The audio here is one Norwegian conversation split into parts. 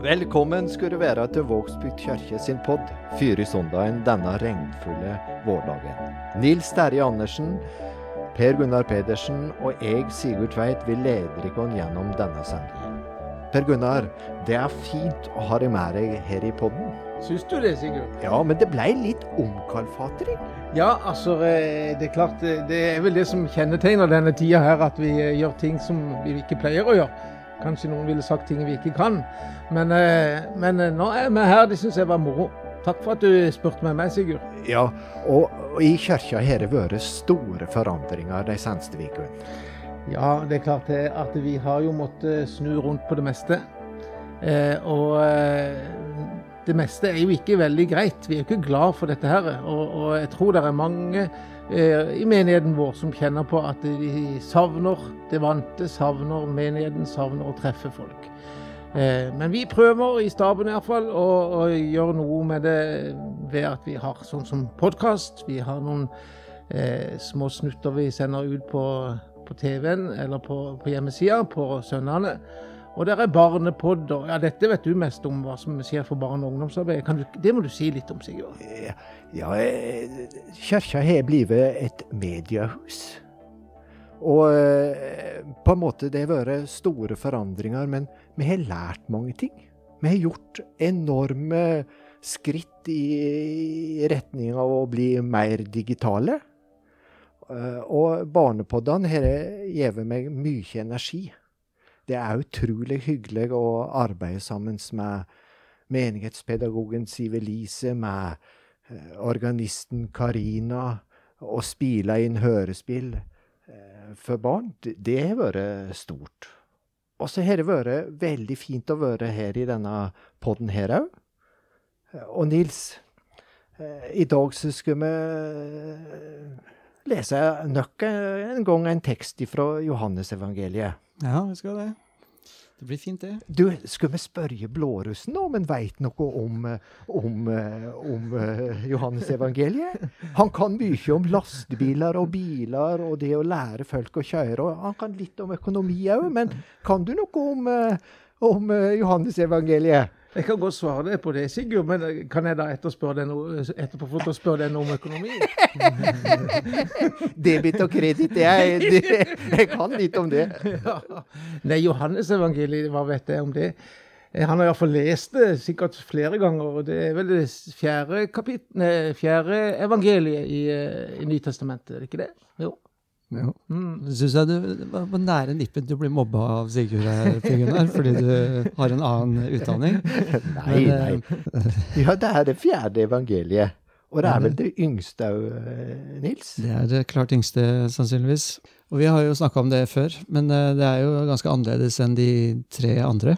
Velkommen skal du være til Vågsbygd kirke sin podd fyre søndagen denne regnfulle vårdagen. Nils Terje Andersen, Per Gunnar Pedersen og jeg, Sigurd Tveit, vil lede dere gjennom denne sendingen. Per Gunnar, det er fint å ha deg med deg her i podden. Syns du det, Sigurd? Ja, men det blei litt omkalfatring. Ja, altså eh, det er klart eh, det er vel det som kjennetegner denne tida her, at vi eh, gjør ting som vi ikke pleier å gjøre. Kanskje noen ville sagt ting vi ikke kan. Men, men nå er vi her. Det syns jeg var moro. Takk for at du spurte meg med, Sigurd. Ja, og, og i kirka har det vært store forandringer de seneste ukene. Ja, det er klart det at vi har jo måttet snu rundt på det meste. Eh, og det meste er jo ikke veldig greit. Vi er jo ikke glad for dette her. Og, og jeg tror det er mange eh, i menigheten vår som kjenner på at de savner det vante, savner menigheten, savner å treffe folk. Eh, men vi prøver i staben iallfall å, å gjøre noe med det ved at vi har sånn som podkast. Vi har noen eh, små snutter vi sender ut på, på TV-en eller på, på hjemmesida på søndagene. Og der er barnepodder. Ja, dette vet du mest om, hva som skjer for barne- og ungdomsarbeid. Du, det må du si litt om, Sigurd. Ja, eh, Kirka har blitt et mediehus. Og eh, på en måte det har vært store forandringer, men vi har lært mange ting. Vi har gjort enorme skritt i retning av å bli mer digitale. Eh, og barnepoddene har gitt meg mye energi. Det er utrolig hyggelig å arbeide sammen med menighetspedagogen Siv Elise, med eh, organisten Karina, og spille inn hørespill eh, for barn. Det har vært stort. Og så har det vært veldig fint å være her i denne podden her òg. Og Nils, eh, i dag så skal vi lese nok en gang en tekst fra Johannesevangeliet. Ja, vi skal det. Det blir fint, det. Du, skal vi spørre blårussen om han veit noe om, om, om uh, Johannes evangeliet? Han kan mye om lastebiler og biler og det å lære folk å kjøre. Han kan litt om økonomi òg, men kan du noe om, om Johannes evangeliet? Jeg kan godt svare deg på det, Sigurd, men kan jeg da etterspørre deg noe, etterpå få spørre deg noe om økonomi? Debit og kreditt, jeg, jeg kan litt om det. Ja. Nei, Johannes-evangeliet, hva vet jeg om det? Eh, han har iallfall lest det sikkert flere ganger. og Det er vel det fjerde, kapitlet, fjerde evangeliet i, eh, i Nytestamentet, er det ikke det? Jo. Ja. Mm. Syns jeg du var på nære nippet til å bli mobba av Sigurd her, Gunnar, fordi du har en annen utdanning. Nei, Men, nei. Eh, ja, det er det fjerde evangeliet. Og det er vel det yngste òg, eh, Nils? Det er det klart yngste, sannsynligvis. Og vi har jo snakka om det før, men eh, det er jo ganske annerledes enn de tre andre.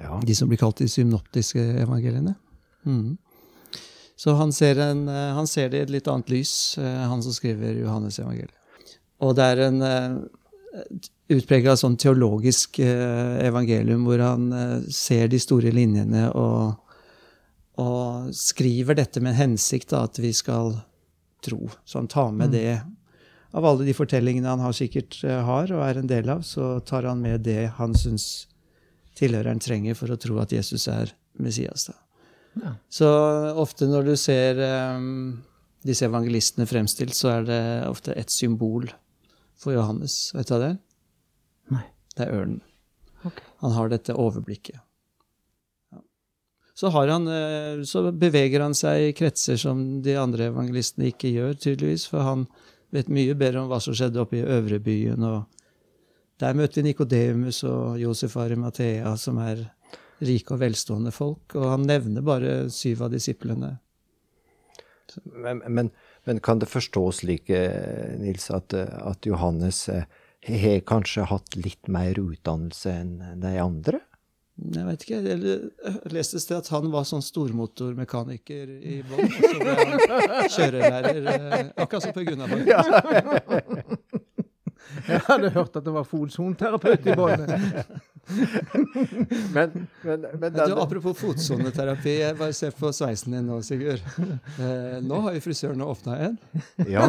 Ja. De som blir kalt de synoptiske evangeliene. Mm. Så han ser, en, han ser, det i et litt annet lys, han som skriver Johannes evangeliet. Og det er en uh, utprega sånn teologisk uh, evangelium hvor han uh, ser de store linjene og, og skriver dette med en hensikt, da, at vi skal tro. Så han tar med mm. det. Av alle de fortellingene han har sikkert har og er en del av, så tar han med det han syns tilhøreren trenger for å tro at Jesus er Messias. Ja. Så ofte når du ser um, disse evangelistene fremstilt, så er det ofte et symbol for Johannes. Vet du hva det er? Nei. Det er ørnen. Okay. Han har dette overblikket. Ja. Så, han, eh, så, beveger han seg i kretser som de andre evangelistene ikke gjør, tydeligvis, for han vet mye bedre om hva som skjedde oppe i Øvrebyen. og Der møter vi Nikodemus og Josef Arimathea, som er rike og velstående folk, og han nevner bare syv av disiplene. Men, men men kan det forstås slik, eh, Nils, at, eh, at Johannes eh, har kanskje hatt litt mer utdannelse enn de andre? Jeg vet ikke. Jeg leste et sted at han var sånn stormotormekaniker i bånn. Og så ble han kjørelærer, akkurat som på Gunnarborg. Ja. Jeg hadde hørt at det var fotsonterapeut i bånn. men, men, men du, apropos fotsoneterapi, jeg bare ser på sveisen din nå, Sigurd. Eh, nå har jo frisørene åpna en. ja,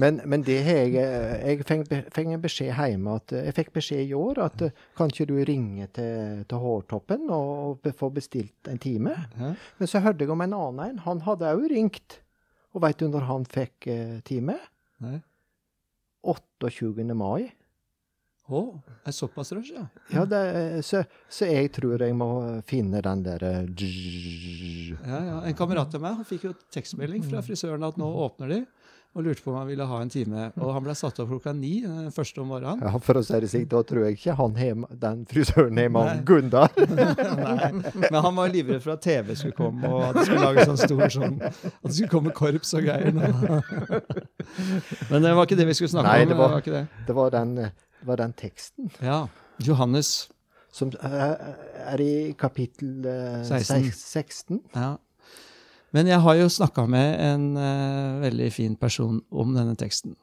men, men, det har jeg Jeg fikk en beskjed hjemme at jeg fikk beskjed i år at kan ikke du ringe til, til Hårtoppen og få bestilt en time? Ja. Men så hørte jeg om en annen en. Han hadde òg ringt. Og veit du når han fikk eh, time? Nei. 28. mai. Å, oh, er såpass rush, ja? ja det, så, så, jeg tror jeg må finne den derre Ja, ja. En kamerat av meg han fikk jo tekstmelding fra frisøren at nå åpner de og lurte på om han ville ha en time. Og han ble satt opp klokka ni den eh, første om morgenen. Ja, For å si det sikkert, da tror jeg ikke han hem, den frisøren hjemme om Gundar. Nei, men han var livredd for at TV skulle komme, og at det skulle lage sånn stor sånn At det skulle komme korps og greier. Men det var ikke det vi skulle snakke Nei, om. Det var, det var, det var den var den teksten. Ja. Johannes. Som er i kapittel 16. 16. Ja. Men jeg har jo snakka med en uh, veldig fin person om denne teksten.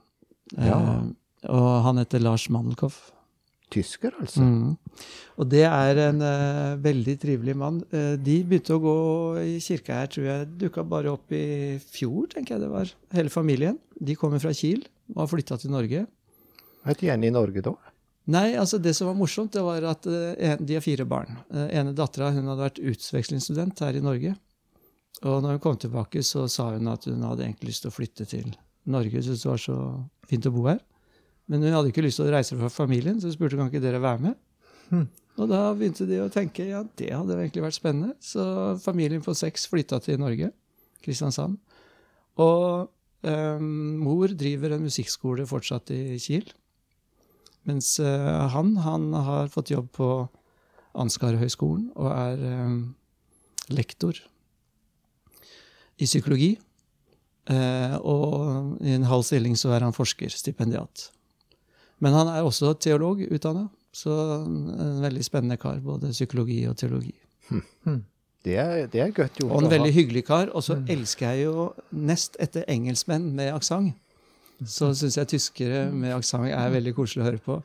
Ja. Uh, og han heter Lars Mandelkoff. Tysker, altså. Mm. Og det er en uh, veldig trivelig mann. de begynte å gå i kirka her, tror jeg dukka bare opp i fjor, tenker jeg det var. Hele familien. De kommer fra Kiel og har flytta til Norge. Er ikke igjen i Norge da? Nei, altså det som var morsomt, det var at uh, de har fire barn. Uh, ene dattera hadde vært utvekslingsstudent her i Norge. Og når hun kom tilbake, så sa hun at hun hadde egentlig lyst til å flytte til Norge. Syntes det var så fint å bo her. Men hun hadde ikke lyst til å reise fra familien, så hun spurte kan ikke dere være med. Hmm. Og da begynte de å tenke ja, det hadde egentlig vært spennende. Så familien på seks flytta til Norge, Kristiansand. Og um, mor driver en musikkskole fortsatt i Kiel. Mens uh, han, han har fått jobb på Ansgarhøgskolen og er um, lektor i psykologi. Uh, og i en halv stilling så er han forskerstipendiat. Men han er også teolog utdanna, så en veldig spennende kar. Både psykologi og teologi. Hmm. Det, er, det er godt gjort. Og en veldig hyggelig kar. Og så hmm. elsker jeg jo nest etter engelskmenn med aksent så syns jeg tyskere med aksent er veldig koselig å høre på.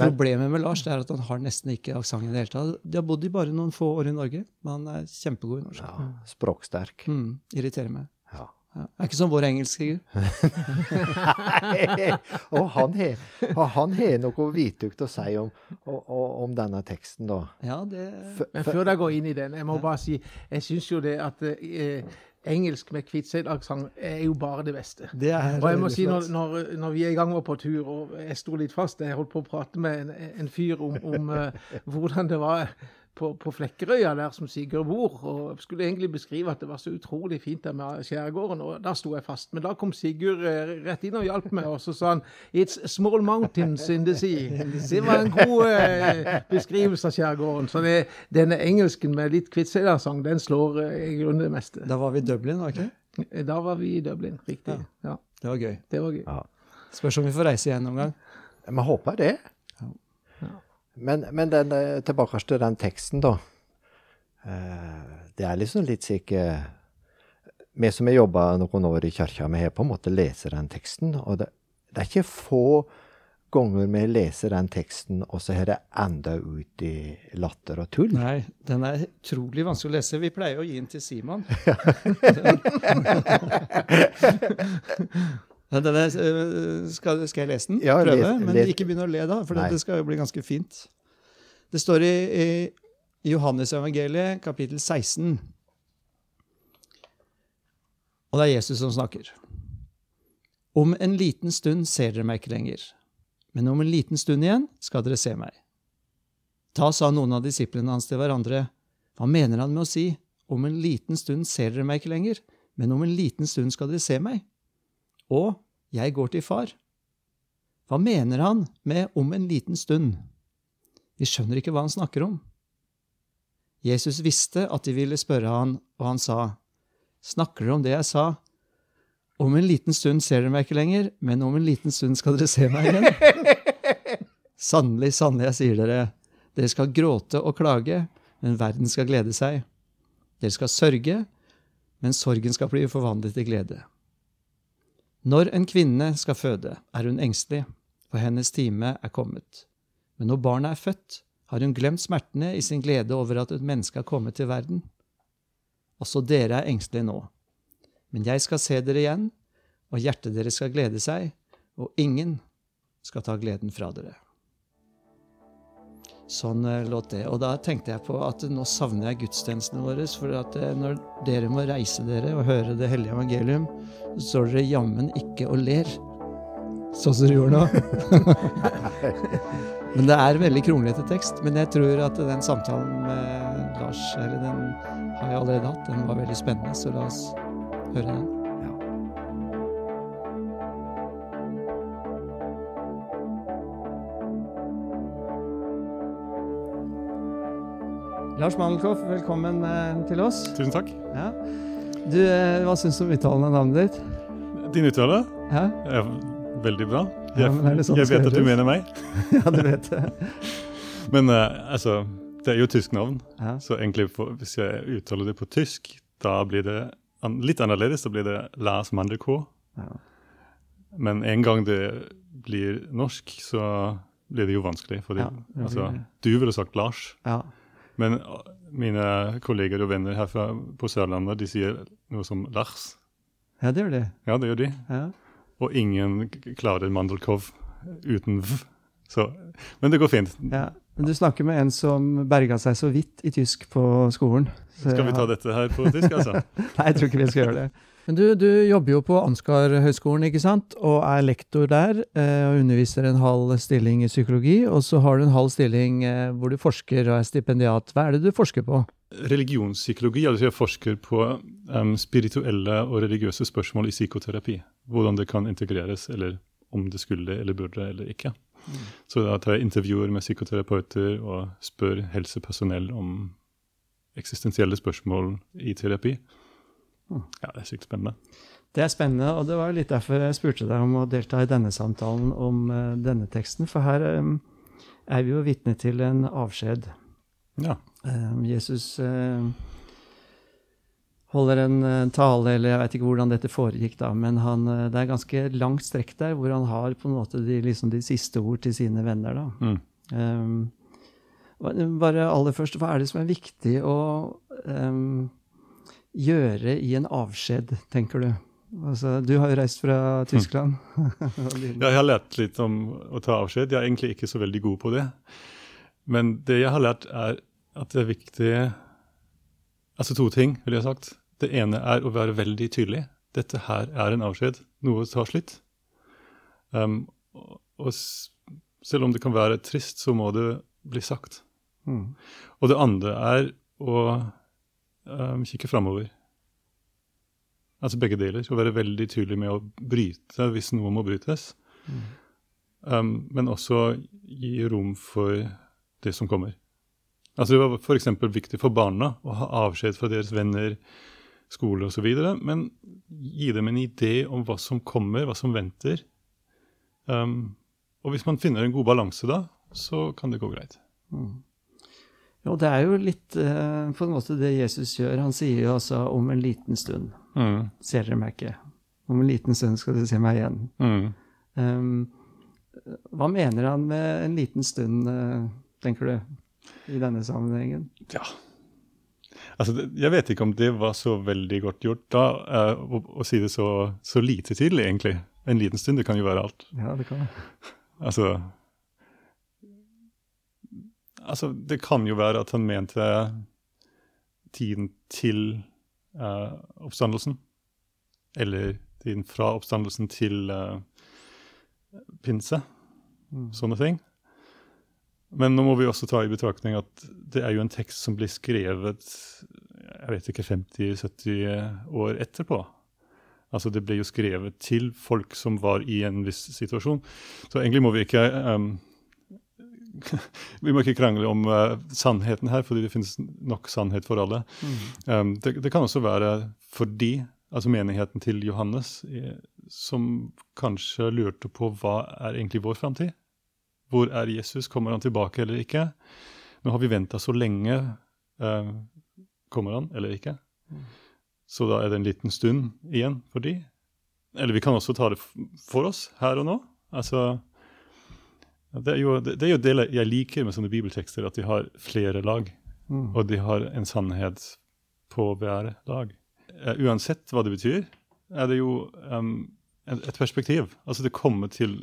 Problemet med Lars er at han har nesten ikke aksent i det hele tatt. De har bodd i bare noen få år i Norge, men han er kjempegod i norsk. Ja, språksterk. Mm, irriterer meg. Ja. Ja. Er ikke som vår engelske og han har noe hvitugt å si om, om, denne teksten, da. Ja, det... Men før jeg går inn i den, jeg må bare si Jeg syns jo det at eh, engelsk med Kviteseid-aksent er jo bare det beste. Det er og jeg må si, når, når, når, vi er i gang og på tur, og jeg sto litt fast Jeg holdt på å prate med en, en fyr om, om uh, hvordan det var på, på Flekkerøya, der som Sigurd bor. og Skulle egentlig beskrive at det var så utrolig fint der med skjærgården, og der sto jeg fast. Men da kom Sigurd eh, rett inn og hjalp meg, og så sa han 'It's small mountains in the sea'. Det var en god eh, beskrivelse av skjærgården. Så det, denne engelsken med litt kvitsedarsang, den slår eh, i grunnen det meste. Da var vi i Dublin, var ikke det? Da var vi i Dublin, riktig. Ja. ja. Det var gøy. Det var gøy. Ja. Spørs om vi får reise igjen noen gang. Vi håper det. Men, men den, eh, tilbake til den teksten, da. Eh, det er liksom litt sikkert Vi som har jobba noen år i kirka, vi har på en måte lest den teksten. Og det, det, er ikke få ganger vi leser den teksten, og så har det enda ut i latter og tull. Nei, den er utrolig vanskelig å lese. Vi pleier å gi den til Simon. Denne, eh, skal, skal, jeg lese den? Ja, Prøve? Les, men ikke begynne å le, da, for det skal jo bli ganske fint. Det står i, i Johannes-evangeliet, kapittel 16. Og det er Jesus som snakker. Om en liten stund ser dere meg ikke lenger, men om en liten stund igjen skal dere se meg. Da sa noen av disiplene hans til hverandre, hva mener han med å si, om en liten stund ser dere meg ikke lenger, men om en liten stund skal dere se meg? Og jeg går til far. Hva mener han med om en liten stund? Vi skjønner ikke hva han snakker om. Jesus visste at de ville spørre han, og han sa, Snakker dere om det jeg sa? Om en liten stund ser dere meg ikke lenger, men om en liten stund skal dere se meg igjen. Sannelig, sannelig, jeg sier dere, dere skal gråte og klage, men verden skal glede seg. Dere skal sørge, men sorgen skal bli forvandlet til glede. Når en kvinne skal føde, er hun engstelig, for hennes time er kommet. Men når barnet er født, Har hun glemt smertene i sin glede over at et menneske har kommet til verden? Også dere er engstelige nå. Men jeg skal se dere igjen, og hjertet deres skal glede seg, og ingen skal ta gleden fra dere. Sånn eh, låt det. Og da tenkte jeg på at nå savner jeg gudstjenestene våre. For at eh, når dere må reise dere og høre det hellige evangelium, så står dere jammen ikke og ler. Sånn som du gjorde nå. men det er veldig kronglete tekst. Men jeg tror at den samtalen med Lars, eller den har jeg allerede hatt, den var veldig spennende. Så la oss høre den. Lars Mandelkoff, velkommen eh, til oss. Tusen takk. Ja. Du, eh, Hva syns du om uttalen av navnet ditt? Din uttale ja? er veldig bra. Jeg, ja, sånn jeg vet at du mener meg. ja, du vet det. Men uh, altså, det er jo tysk navn, så egentlig for, hvis jeg uttaler det på tysk, da blir det an litt annerledes. Da blir det Lars Mandelkoff. Ja. Men en gang det blir norsk, så blir det jo vanskelig. Fordi, ja, altså, du ville sagt Lars. Ja. Men mine kolleger og venner her på Sørlandet de sier noe som Lars. Ja, det gjør de. Ja, det gjør de. Ja. Og ingen klarer Mandelkov uten v. Så, men det går fint. Ja, men Du snakker med en som berga seg så vidt i tysk på skolen. skal vi ta dette her på tysk, altså? Nei, jeg tror ikke vi skal gjøre det. Men du, du jobber jo på Ansgar-høgskolen, ikke sant? Og er lektor der. Eh, og underviser en halv stilling i psykologi. Og så har du en halv stilling eh, hvor du forsker og er stipendiat. Hva er det du forsker på? Religionspsykologi. altså Jeg forsker på um, spirituelle og religiøse spørsmål i psykoterapi. Hvordan det kan integreres, eller om det skulle eller burde eller ikke. Mm. Så da tar jeg intervjuer med psykoterapeuter og spør helsepersonell om eksistensielle spørsmål i terapi. Ja, det er sykt spennende. Det er spennende, og det var litt derfor jeg spurte deg om å delta i denne samtalen om uh, denne teksten. For her um, er vi jo vitne til en avskjed. Ja. Um, Jesus holder en tale, eller jeg vet ikke hvordan dette foregikk, da, men han, det er ganske langt strekk der hvor han har på en måte de, liksom de siste ord til sine venner. da. Mm. Um, bare aller først, hva er det som er viktig å um, gjøre i en avskjed, tenker du? Altså, du har jo reist fra Tyskland. ja, jeg har lært litt om å ta avskjed. Jeg er egentlig ikke så veldig god på det. Men det jeg har lært, er at det er viktig Altså to ting, ville jeg sagt. Det ene er å være veldig tydelig. Dette her er en avskjed. Noe tar slutt. Um, og selv om det kan være trist, så må det bli sagt. Mm. Og det andre er å um, kikke framover. Altså begge deler. Å være veldig tydelig med å bryte hvis noe må brytes. Mm. Um, men også gi rom for det som kommer. Altså Det var f.eks. viktig for barna å ha avskjed fra deres venner, skole osv., men gi dem en idé om hva som kommer, hva som venter. Um, og hvis man finner en god balanse da, så kan det gå greit. Mm. Jo, det er jo litt uh, på en måte det Jesus gjør. Han sier jo altså 'om en liten stund'. Mm. Ser dere meg ikke? Om en liten stund skal dere se meg igjen. Mm. Um, hva mener han med en liten stund, uh, tenker du, i denne sammenhengen? Ja, Altså, jeg vet ikke om det var så veldig godt gjort da, uh, å, å, si det så, så, lite tidlig, egentlig. En liten stund, det kan jo være alt. Ja, det kan. altså, Altså, det kan jo være at han mente tiden til uh, oppstandelsen. Eller tiden fra oppstandelsen til uh, pinse. Mm. Sånne ting. Men nå må vi også ta i betraktning at det er jo en tekst som blir skrevet jeg vet ikke, 50-70 år etterpå. Altså Det ble jo skrevet til folk som var i en viss situasjon. Så egentlig må vi ikke um, vi må ikke krangle om uh, sannheten her, fordi det finnes nok sannhet for alle. Mm. Um, det, det, kan også være fordi, altså menigheten til Johannes, eh, som kanskje lurte på hva er egentlig vår framtid? Hvor er Jesus? Kommer han tilbake eller ikke? Nå har vi venta så lenge. Uh, kommer han eller ikke? Mm. Så da er det en liten stund igjen for de. Eller vi kan også ta det for oss her og nå. Altså Det er, jo, det, det er jo det jeg liker med sånne bibeltekster, at de har flere lag. Mm. Og de har en sannhet på hver lag. Uh, uansett hva det betyr, er det jo um, et, et, perspektiv. Altså det kommer til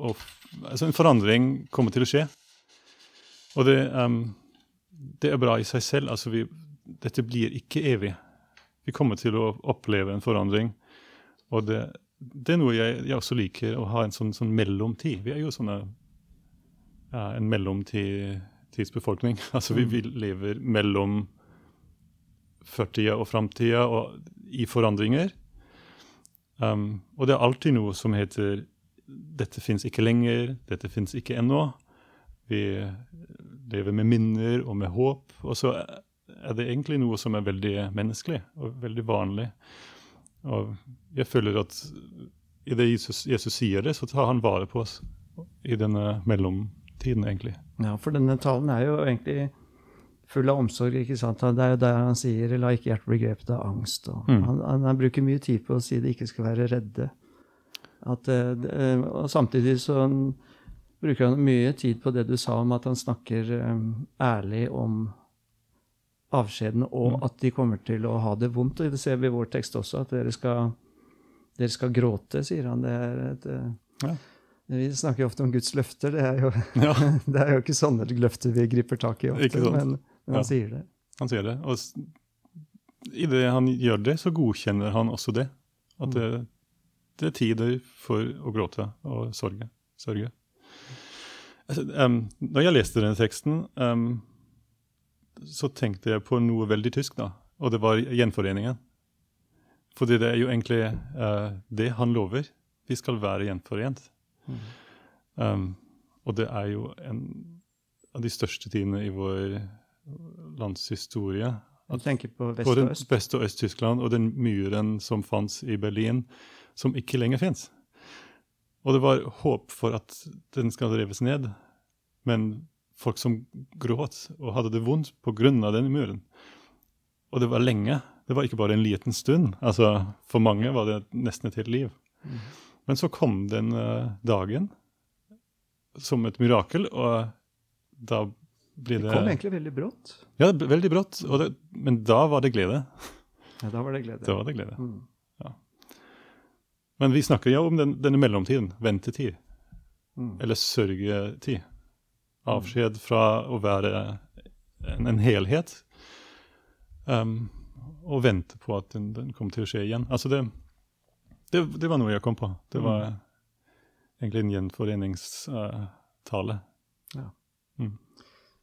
å altså En forandring kommer til å skje. Og det, um, det er bra i seg selv. Altså vi, dette blir ikke evig. Vi kommer til å oppleve en forandring. Og det, det er noe jeg, jeg, også liker, å ha en sånn, sånn mellomtid. Vi er jo sånne, ja, en mellomtidsbefolkning. Altså vi, vi, lever mellom førtida og framtida og i forandringer. Um, og det er alltid noe som heter 'dette fins ikke lenger', 'dette fins ikke ennå'. Vi lever med minner og med håp. Og så er det egentlig noe som er veldig menneskelig og veldig vanlig. Og jeg føler at i det Jesus, Jesus, sier det, så tar han vare på oss i denne mellomtiden, egentlig. Ja, for denne talen er jo egentlig full av omsorg. ikke sant? Det er jo der han sier 'la ikke hjertet bli grepet av angst'. Mm. Han, han, han, bruker mye tid på å si det ikke skal være redde. At, uh, og samtidig så bruker han mye tid på det du sa om at han snakker um, ærlig om avskjeden, og mm. at de kommer til å ha det vondt. Og det ser vi i vår tekst også, at dere skal, dere skal gråte, sier han. Det er et, uh, ja. Vi snakker jo ofte om Guds løfter. Det er jo, ja. det er jo ikke sånne løfter vi griper tak i ofte, men, men, han ja. sier det. Han sier det. Og i det han gjør det, så godkjenner han også det. At det, det er tider for å gråte og sorge. sørge. Altså, um, når jeg leste denne teksten um, så tenkte jeg på noe veldig tysk, da. Og det var gjenforeningen. Fordi det er jo egentlig uh, det han lover. Vi skal være gjenforent. Mm. Um, og det er jo en av de største tidene i vår landshistorie. Du tenker på vest? På vest- og Øst-Tyskland og den muren som fantes i Berlin, som ikke lenger fins. Og det var håp for at den skal reves ned. Men folk som gråt og hadde det vondt pga. den muren. Og det var lenge. Det var ikke bare en liten stund. Altså, For mange var det nesten et helt liv. Mm. Men så kom den uh, dagen som et mirakel, og da blir det Det kom egentlig veldig brått. Ja, veldig brått. Det, men da var det glede. Ja, da var det glede. Da var det glede. Mm. Ja. Men vi snakker jo om den, denne mellomtiden. Ventetid. Mm. Eller sørgetid avskjed fra å være en, en helhet. Um, og vente på at den, den kommer til å skje igjen. Altså det, det, det, var noe jeg kom på. Det var mm. egentlig en gjenforeningstale. Uh, ja. Mm.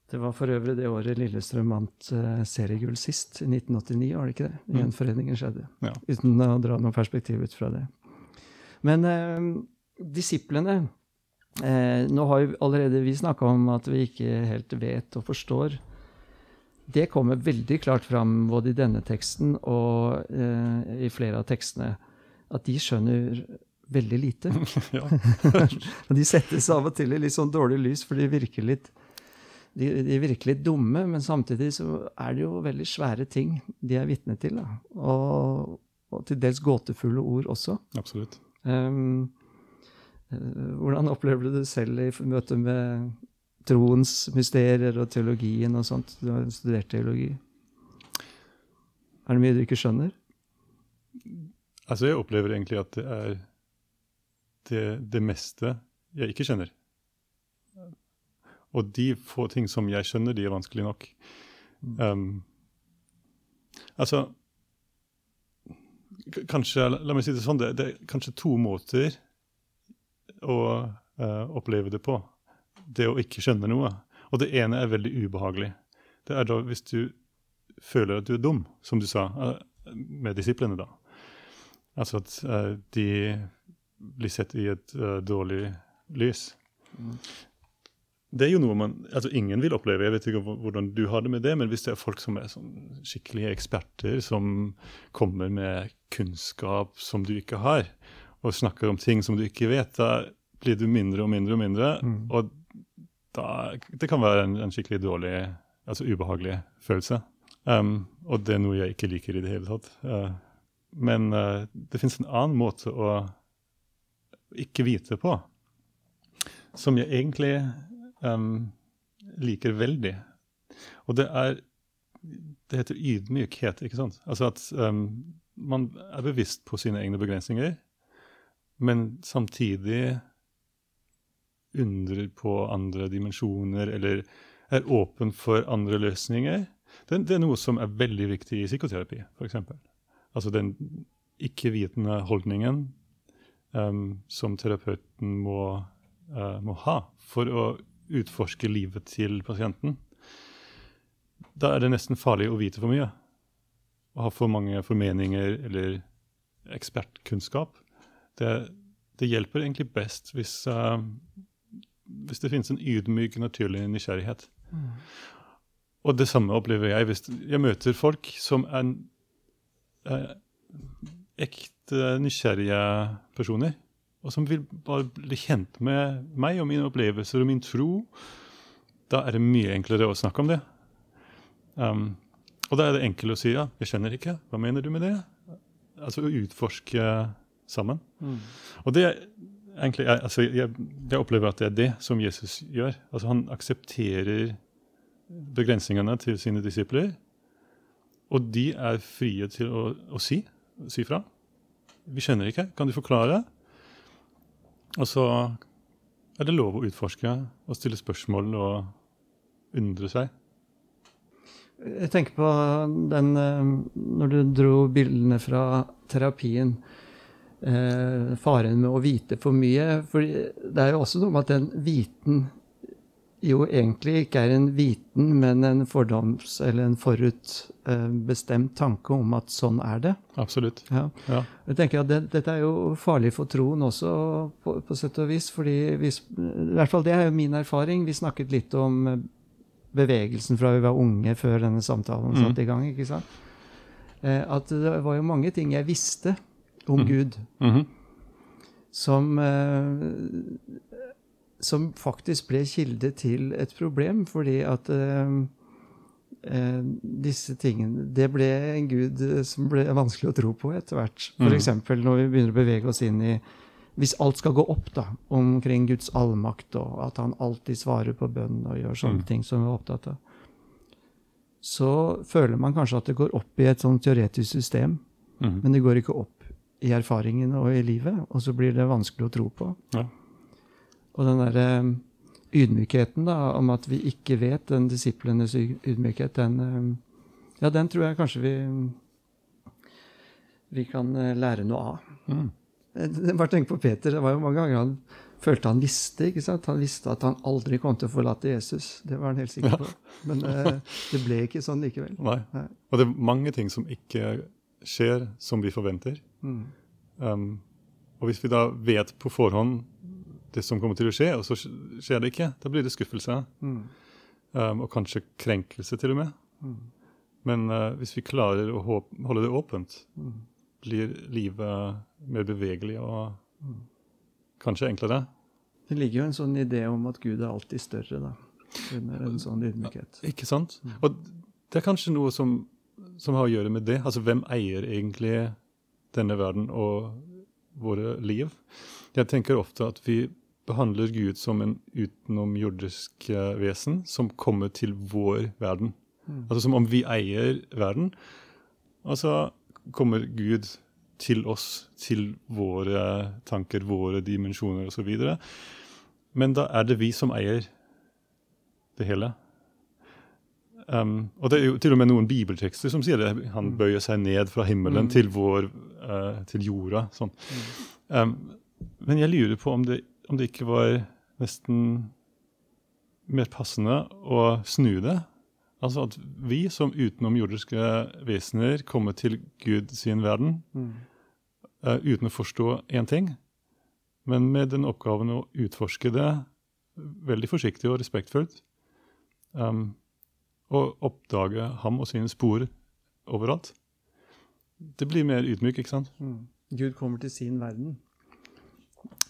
Det var for øvrig det året Lillestrøm vant uh, seriegull sist, i 1989, var det ikke det? Mm. Gjenforeningen skjedde. Ja. Uten å dra noe perspektiv ut fra det. Men uh, disiplene Eh, nå har jo allerede vi snakka om at vi ikke helt vet og forstår. Det kommer veldig klart fram både i denne teksten og i flere av tekstene. At de skjønner veldig lite. og de settes av og til i litt sånn dårlig lys, for de virker litt de, de, virker litt dumme, men samtidig så er det jo veldig svære ting de er vitne til. Og, og, til dels gåtefulle ord også. Absolutt. Um, hvordan opplever du det selv i møte med troens mysterier og teologien og sånt? Du har studert teologi. Er det mye du ikke skjønner? Altså, jeg opplever egentlig at det er det, det meste jeg ikke skjønner. Og de få ting som jeg skjønner, de er vanskelig nok. Um, altså Kanskje, la meg si det sånn, det, det er kanskje to måter å uh, oppleve det på. Det å ikke skjønne noe. Og det ene er veldig ubehagelig. Det er da hvis du føler at du er dum, som du sa, uh, med disiplene, da. Altså at uh, de blir sett i et dårlig lys. Mm. Det er jo noe man, altså Ingen vil oppleve. Jeg vet ikke hvordan du har det med det, men hvis det er folk som er sånn skikkelige eksperter, som kommer med kunnskap som du ikke har, og snakker om ting som du ikke vet, da blir du mindre og mindre og mindre. Mm. Og da, det kan være en, en, skikkelig dårlig, altså ubehagelig følelse. Um, og det er noe jeg ikke liker i det hele tatt. Uh, men uh, det fins en annen måte å ikke vite på, som jeg egentlig um, liker veldig. Og det er Det heter ydmykhet, ikke sant? Altså at um, man er bevisst på sine egne begrensninger, men samtidig undrer på andre dimensjoner eller er åpen for andre løsninger. Det, det er noe som er veldig viktig i psykoterapi, f.eks. Altså den ikke-vitende holdningen um, som terapeuten må, uh, må, ha for å utforske livet til pasienten. Da er det nesten farlig å vite for mye. Å ha for mange formeninger eller ekspertkunnskap. Det, det hjelper egentlig best hvis, uh, hvis det finnes en ydmyk, naturlig nysgjerrighet. Mm. Og det samme opplever jeg hvis jeg møter folk som er ekte nysgjerrige personer og som vil bare bli kjent med meg og mine opplevelser og min tro, da er det mye enklere å snakke om det. Um, og da er det enkelt å si ja, jeg skjønner ikke, hva mener du med det? Altså å utforske sammen. Mm. Og det er egentlig, altså, jeg, jeg, opplever at det er det som Jesus gjør. Altså Han aksepterer begrensningene til sine disipler, og de er frie til å, å si, si fra. Vi skjønner ikke, kan du forklare? Og så er det lov å utforske og stille spørsmål og undre seg. Jeg tenker på den eh, Når du dro bildene fra terapien. Eh, faren med å vite for mye. For det er jo også noe med at den viten jo egentlig ikke er en viten, men en fordoms- eller en forutbestemt tanke om at sånn er det. Absolutt. Ja. Ja. Jeg tenker at det, Dette er jo farlig for troen også, på, på sett og vis. fordi hvis, i hvert fall Det er jo min erfaring. Vi snakket litt om bevegelsen fra vi var unge, før denne samtalen mm. satte i gang. ikke sant? Eh, at det var jo mange ting jeg visste om mm. Gud. Mm -hmm. Som eh, som faktisk ble kilde til et problem, fordi at uh, uh, disse tingene Det ble en gud som ble vanskelig å tro på etter hvert. F.eks. Mm. når vi begynner å bevege oss inn i Hvis alt skal gå opp da, omkring Guds allmakt, og at han alltid svarer på bønn og gjør sånne mm. ting som vi er opptatt av, så føler man kanskje at det går opp i et sånn teoretisk system, mm. men det går ikke opp i erfaringene og i livet, og så blir det vanskelig å tro på. Ja. Og den derre eh, ydmykheten da, om at vi ikke vet, den disiplenes ydmykhet, den, eh, ja, den tror jeg kanskje vi, vi kan eh, lære noe av. Mm. Bare tenk på Peter. Det var jo mange ganger han følte han visste. ikke sant? Han visste at han aldri kom til å forlate Jesus. Det var han helt sikker på. Men eh, det ble ikke sånn likevel. Nei. Nei. Og det er mange ting som ikke skjer som vi forventer. Mm. Um, og hvis vi da vet på forhånd det som kommer til å skje, og så skjer det ikke. Da blir det skuffelse. Mm. Um, og kanskje krenkelse, til og med. Mm. Men uh, hvis vi klarer å holde det åpent, mm. blir livet mer bevegelig og mm. kanskje enklere. Det ligger jo en sånn idé om at Gud er alltid større, da. Under en sånn ydmykhet. Ja, ikke sant? Mm. Og det er kanskje noe som, som, har å gjøre med det. Altså hvem eier egentlig denne verden og våre liv? Jeg tenker ofte at vi behandler Gud som en utenomjordisk eh, vesen som kommer til vår verden. Mm. Altså som om vi eier verden. Altså kommer Gud til oss, til våre tanker, våre dimensjoner osv. Men da er det vi som eier det hele. Um, og det er jo til og med noen bibeltekster som sier det. Han mm. bøyer seg ned fra himmelen mm. til, vår, uh, til jorda. Sånn. Um, men jeg lurer på om det om det ikke var nesten mer passende å snu det. Altså at vi som utenomjordiske vesener kommer til Gud sin verden mm. uh, uten å forstå én ting, men med den oppgaven å utforske det veldig forsiktig og respektfullt. Um, og oppdage ham og sine spor overalt. Det blir mer ydmyk, ikke sant? Mm. Gud kommer til sin verden.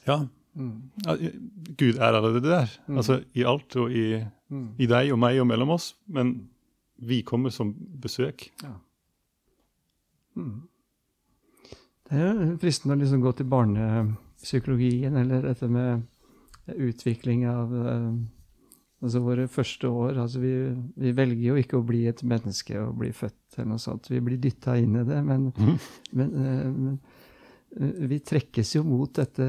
Ja, Mm. Gud er allerede der, mm. altså i alt og i, mm. i, deg og meg og mellom oss. Men vi kommer som besøk. Ja. Mm. Det er jo fristende å liksom gå til barnepsykologien eller dette med utvikling av uh, altså våre første år. Altså vi, vi, velger jo ikke å bli et menneske og bli født eller noe sånt. Vi blir dytta inn i det, men, mm. men, uh, men uh, vi trekkes jo mot dette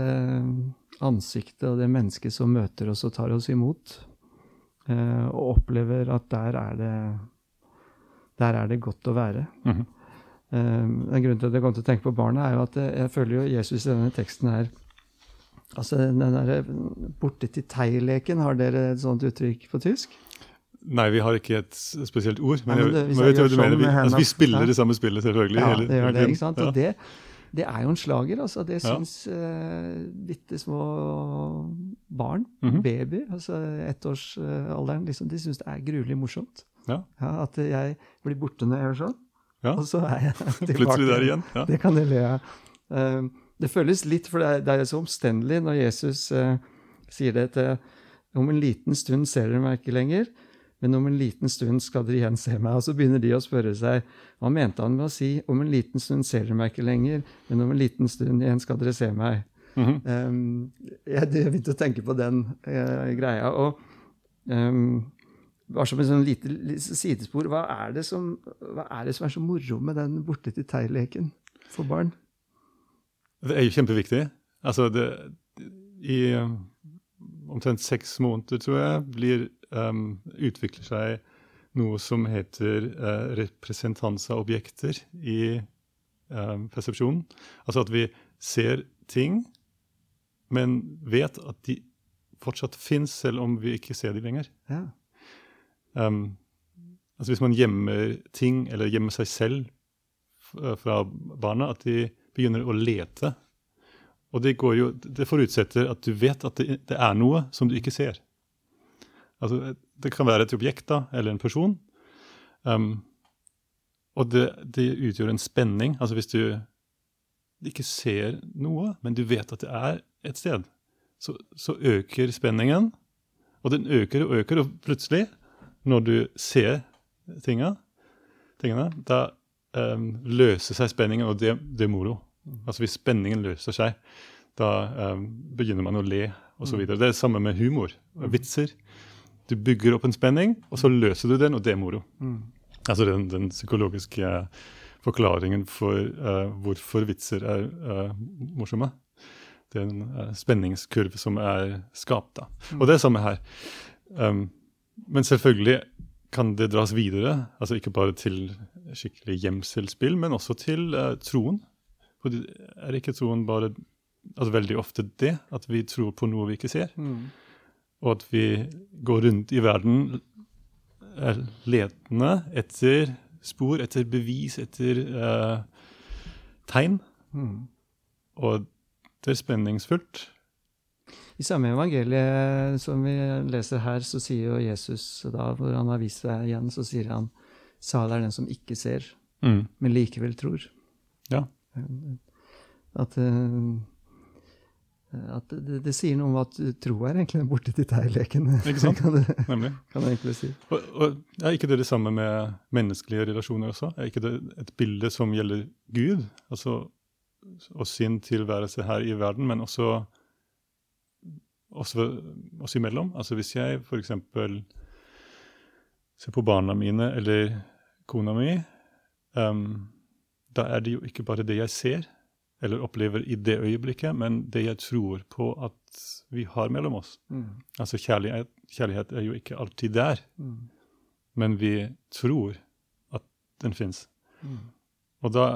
ansiktet og det mennesket som møter oss og tar oss imot. og opplever at der er det, der er det godt å være. Mm. En grunn til at jeg kom til å tenke på barna, er jo at jeg føler jo Jesus i denne teksten her Altså den derre borte til tei-leken, har dere et sånt uttrykk på tysk? Nei, vi har ikke et spesielt ord. Men, ja, men det, jeg, jeg vet mener. Vi, altså, vi spiller ja. det samme spillet, selvfølgelig. Ja, det gjør det, ikke sant? Og det, det er jo en slager, altså. Det syns uh, bitte små barn, mm -hmm. babyer, altså ettårsalderen, liksom, de syns det er gruelig morsomt. Ja. ja. At jeg blir borte når jeg gjør sånn. Ja. Og så er jeg tilbake. Plutselig der igjen. Ja. Det kan jeg le av. Uh, det føles litt, for det er, det er så omstendelig når Jesus eh, sier det til Om en liten stund ser dere meg ikke lenger, men om en liten stund skal dere igjen se meg. Og så begynner de å spørre seg hva mente han med å si om en liten stund ser dere meg ikke lenger, men om en liten stund igjen skal dere se meg. Mm -hmm. um, jeg begynte å tenke på den uh, greia. og um, bare som et sånn lite, lite, sidespor, hva er, som, hva er, det som, er så moro med den borte til tei-leken for barn? Det er jo kjempeviktig. Altså, det, I um, omtrent seks måneder, tror jeg, blir, um, utvikler seg noe som heter uh, representanse av objekter i um, persepsjonen. Altså at vi ser ting, men vet at de fortsatt fins, selv om vi ikke ser dem lenger. Ja. Um, altså Hvis man gjemmer ting, eller gjemmer seg selv fra barna, at de begynner å lete. Og det, jo, det forutsetter at du vet at det, det, er noe som du ikke ser. Altså, det kan være et objekt da, eller en person. Um, og det, det, utgjør en spenning. Altså hvis du ikke ser noe, men du vet at det er et sted, så, så øker spenningen. Og den øker og øker, og plutselig, når du ser tingene, tingene da um, løser seg spenningen, og det, det er moro. Altså Hvis spenningen løser seg, da eh, begynner man å le osv. Mm. Det er det samme med humor og mm. vitser. Du bygger opp en spenning, og så løser du den, og det er moro. Mm. Altså den, den, psykologiske forklaringen for uh, hvorfor vitser er uh, morsomme. Det er en uh, spenningskurv som er skapt. da. Mm. Og det er samme her. Um, men selvfølgelig kan det dras videre, altså ikke bare til skikkelig gjemselspill, men også til troen. Er ikke troen bare altså veldig ofte det, at vi tror på noe vi ikke ser? Mm. Og at vi går rundt i verden er letende etter spor, etter bevis, etter uh, tegn. Mm. Og det er spenningsfullt. I samme evangeliet som vi leser her, så sier jo Jesus, da, hvor han har vist seg igjen, så sier han salig er den som ikke ser, mm. men likevel tror. Ja. At, eh, at det, det, sier noe om at tro er egentlig borte til deg-leken. Ikke sant? kan, det, Nemlig. kan det egentlig si. Og, og, Er ikke det det samme med menneskelige relasjoner også? Er ikke det et bilde som gjelder Gud? Altså og sin tilværelse her i verden, men også oss imellom. Altså Hvis jeg f.eks. ser på barna mine eller kona mi, um, da er det jo ikke bare det jeg ser eller opplever i det øyeblikket, men det jeg tror på at vi har mellom oss. Mm. Altså kjærlighet, kjærlighet, er jo ikke alltid der, mm. men vi tror at den fins. Mm. Og da,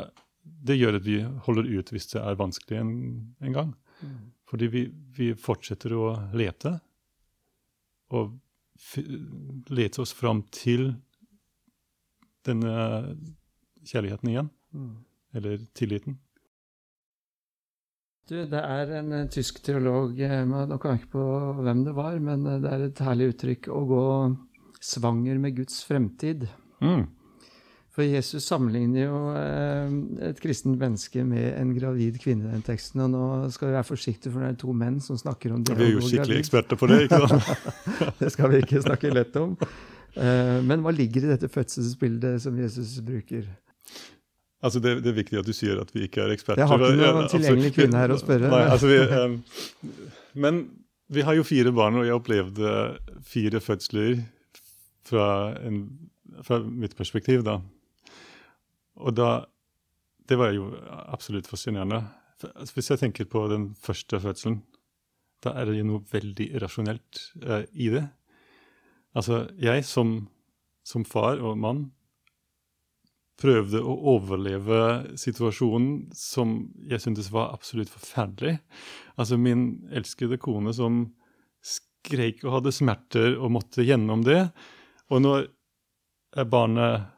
det gjør at vi holder ut hvis det er vanskelig en, en gang. Mm. Fordi vi, vi, fortsetter å lete, og lete oss fram til denne kjærligheten igjen. Mm. Eller tilliten. Du, det er en, en tysk teolog eh, Nå kan jeg ikke på hvem det var, men eh, det er et herlig uttrykk å gå svanger med Guds fremtid. Mm. For Jesus sammenligner jo eh, et kristent menneske med en gravid kvinne i den teksten. Og nå skal vi være forsiktige, for det er to menn som snakker om det. Vi er jo skikkelig eksperter på det, ikke sant? det skal vi ikke snakke lett om. Eh, men hva ligger i dette fødselsbildet som Jesus bruker? Altså det, det, er viktig at du sier at vi ikke er eksperter. Jeg har ikke noen tilgjengelig kvinne her å spørre. Nei, altså vi, um, men vi har jo fire barn, og jeg opplevde fire fødsler fra, en, fra mitt perspektiv, da. Og da Det var jo absolutt fascinerende. Altså, hvis jeg tenker på den første fødselen, da er det jo noe veldig irrasjonelt uh, i det. Altså, jeg som, som far og mann prøvde å overleve situasjonen som jeg syntes var absolutt forferdelig. Altså min elskede kone som skreik og hadde smerter og måtte gjennom det. Og når barnet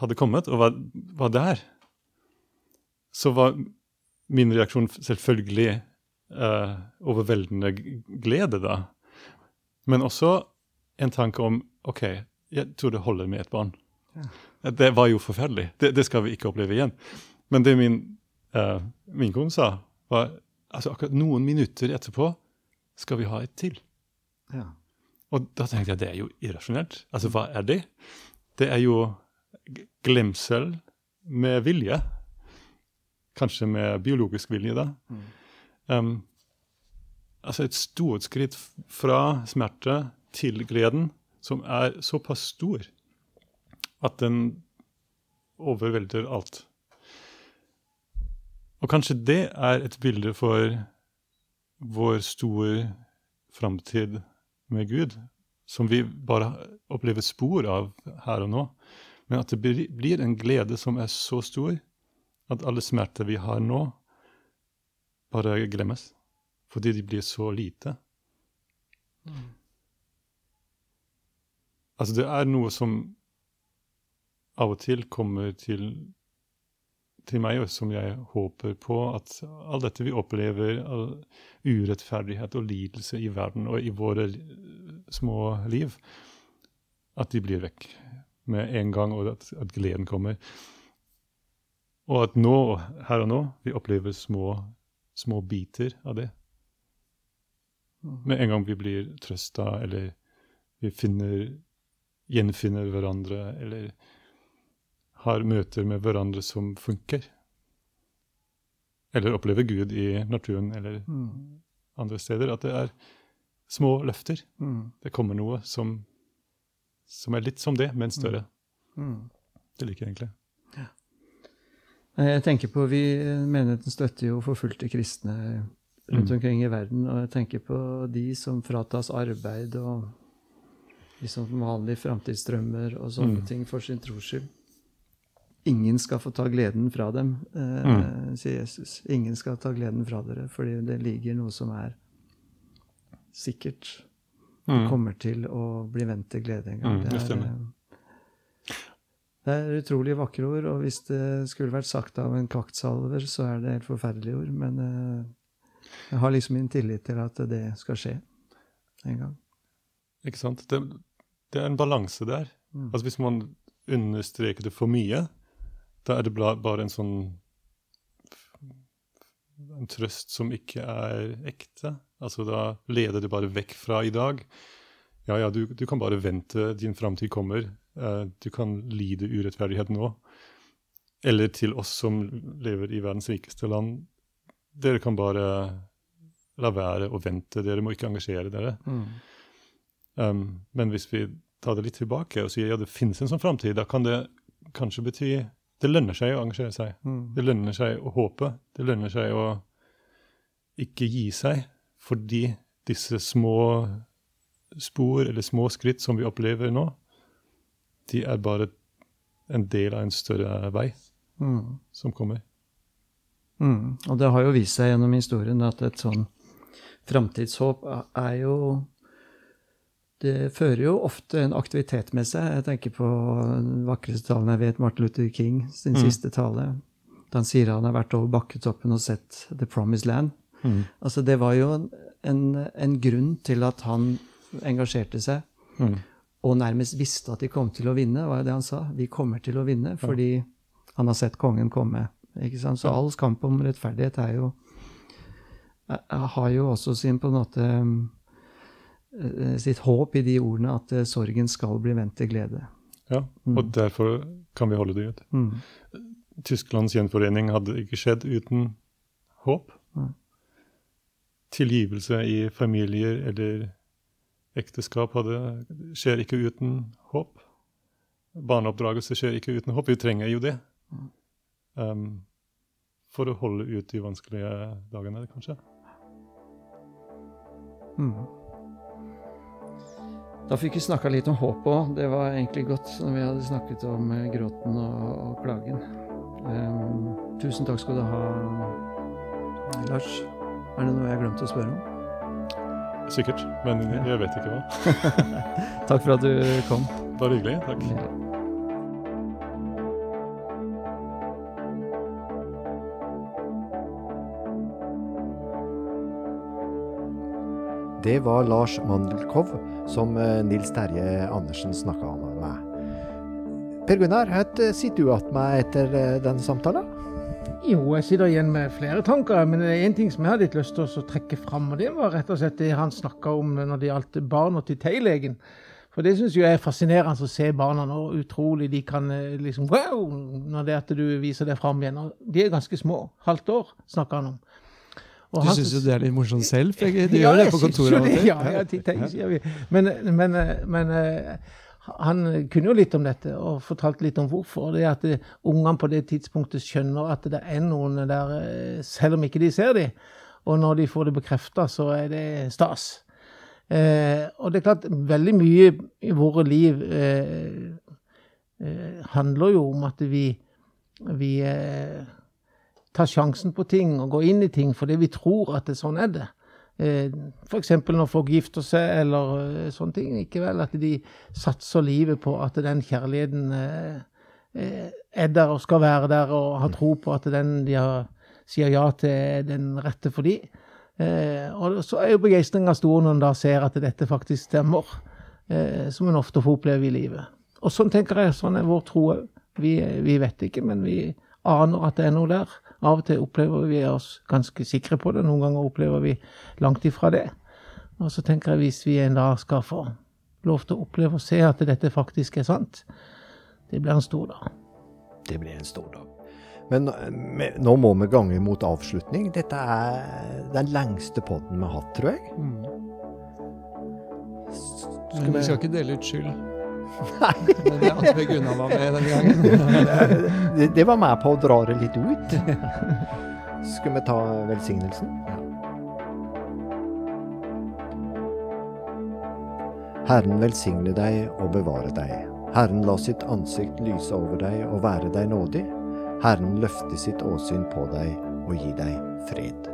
hadde kommet og var, var der, så var min reaksjon selvfølgelig uh, overveldende glede, da. Men også en tanke om OK, jeg tror det holder med et barn. Ja. Det var jo forferdelig. Det, det, skal vi ikke oppleve igjen. Men det min, uh, min kone sa, var altså akkurat noen minutter etterpå skal vi ha et til. Ja. Og da tenkte jeg det er jo irrasjonelt. Altså, hva er det? Det er jo glemsel med vilje. Kanskje med biologisk vilje, da. Mm. Um, altså et stort skritt fra smerte til gleden, som er såpass stor at den overvelder alt. Og kanskje det er et bilde for vår store framtid med Gud, som vi bare opplever spor av her og nå. Men at det blir en glede som er så stor at alle smerter vi har nå, bare glemmes. Fordi de blir så lite. Mm. Altså, det er noe som av og til kommer til, til meg, og som jeg håper på, at all dette vi opplever, all urettferdighet og lidelse i verden og i våre små liv, at de blir vekk med en gang, og at, at gleden kommer. Og at nå, her og nå, vi opplever små, små biter av det. Med en gang vi blir trøsta, eller vi finner, gjenfinner hverandre, eller har møter med hverandre som funker. Eller opplever Gud i naturen eller mm. andre steder. At det er små løfter. Mm. Det kommer noe som, som, er litt som det, men større. Mm. mm. Det liker jeg egentlig. Ja. Jeg tenker på, vi Menigheten støtter jo forfulgte kristne rundt mm. omkring i verden. Og jeg tenker på de som fratas arbeid, og de som vanlige framtidsdrømmer og sånne mm. ting for sin tros skyld. Ingen skal få ta gleden fra dem, eh, mm. sier Jesus. Ingen skal ta gleden fra dere, fordi det ligger noe som er sikkert. Mm. Det kommer til å bli vendt til glede en gang. Mm, det, er, eh, det, er, utrolig vakre ord, og hvis det skulle vært sagt av en kvaktsalver, så er det helt forferdelige ord. Men eh, jeg har liksom min tillit til at det skal skje en gang. Ikke sant. Det, det er en balanse der. Mm. Altså Hvis man understreker det for mye, da er det bare en sånn en trøst som ikke er ekte. Altså Da leder det bare vekk fra i dag. Ja, ja, du, du kan bare vente, din framtid kommer. Uh, du kan lide urettferdighet nå. Eller til oss som lever i verdens rikeste land. Dere kan bare la være å vente. Dere må ikke engasjere dere. Mm. Um, men hvis vi tar det litt tilbake og sier ja, det finnes en sånn framtid, da kan det kanskje bety det lønner seg å engasjere seg. Mm. Det lønner seg å håpe. Det lønner seg å ikke gi seg fordi disse små spor eller små skritt som vi opplever nå, de er bare en del av en større vei mm. som kommer. Mm. Og det har jo vist seg gjennom historien at et sånn framtidshåp er jo det fører jo ofte en aktivitet med seg. Jeg tenker på den vakreste talen jeg vet, Martin Luther King sin mm. siste tale. Da han sier han har vært over bakketoppen og sett The Promised Land. Mm. Altså, det var jo en, en, grunn til at han engasjerte seg. Mm. Og nærmest visste at de kom til å vinne, var det han sa. Vi kommer til å vinne fordi han har sett kongen komme. Ikke sant? Så all kamp om rettferdighet er jo har jo også sin på en måte sitt håp i de ordene at eh, sorgen skal bli vendt til glede. Ja, mm. og derfor kan vi holde det ut. Mm. Tysklands gjenforening hadde ikke skjedd uten håp. Mm. tilgivelse i familier eller ekteskap hadde, skjer ikke uten håp. Barneoppdragelse skjer ikke uten håp. Vi trenger jo det. Um, for å holde ut de vanskelige dagene, kanskje. Mm. Da fikk vi snakka litt om håp òg. Det var egentlig godt når vi hadde snakket om eh, gråten og, og klagen. Um, tusen takk skal du ha, Lars. Er det noe jeg glemte å spørre om? Sikkert, men jeg vet ikke hva. takk for at du kom. Bare hyggelig. Takk. Det var Lars Mandelkov som eh, Nils Terje Andersen snakka med. Per Gunnar, hva sitter du igjen med etter den denne samtalen? Jo, jeg sitter igjen med flere tanker, men det er én ting som jeg hadde litt lyst til å trekke fram. Og det var rett og slett det han snakka om når det gjaldt barna til Teilegen. For det syns jeg er fascinerende å se barna nå. Utrolig de kan eh, liksom Wow! Når det er at du viser det fram igjen. Og de er ganske små. Halvt år, snakker han om. Og du syns jo det er litt morsomt selv? For du ja, gjør det på kontoret Det. Ja, jeg tenker, sier vi. Men, men, men, eh, han kunne jo litt om dette og fortalte litt om hvorfor. Det er at eh, ungene på det tidspunktet skjønner at det er noen der, eh, selv om ikke de ser dem. Og når de får det bekrefta, så er det stas. Eh, og det er klart, veldig mye i våre liv eh, eh, handler jo om at vi, vi ta sjansen på ting og gå inn i ting fordi vi tror at det sånn er det. Eh, F.eks. når folk gifter seg eller eh, sånne ting. Ikke vel at de satser livet på at den kjærligheten eh, er der og skal være der, og har tro på at den de har, sier ja til, er den rette for de. Og så er jo begeistringa stor når en da ser at dette faktisk stemmer, som en ofte får oppleve i livet. Og sånn tenker jeg, sånn er vår tro òg. Vi, vi vet ikke, men vi aner at det er noe der. Av og til opplever vi oss ganske sikre på det, noen ganger opplever vi langt ifra det. Og så tenker jeg hvis vi en dag skal få lov til å oppleve og se at dette faktisk er sant, det blir en stor dag. Det blir en stor dag. Men nå må vi gange mot avslutning. Dette er den lengste podden vi har hatt, tror jeg. Mm. Men vi skal ikke dele ut skyld. Nei. Men det Gunnar var med den gangen. det, det, var med på å dra det litt ut. Skal vi ta velsignelsen? Herren velsigne deg og bevare deg. Herren la sitt ansikt lyse over deg og være deg nådig. Herren løfte sitt åsyn på deg og gi deg fred.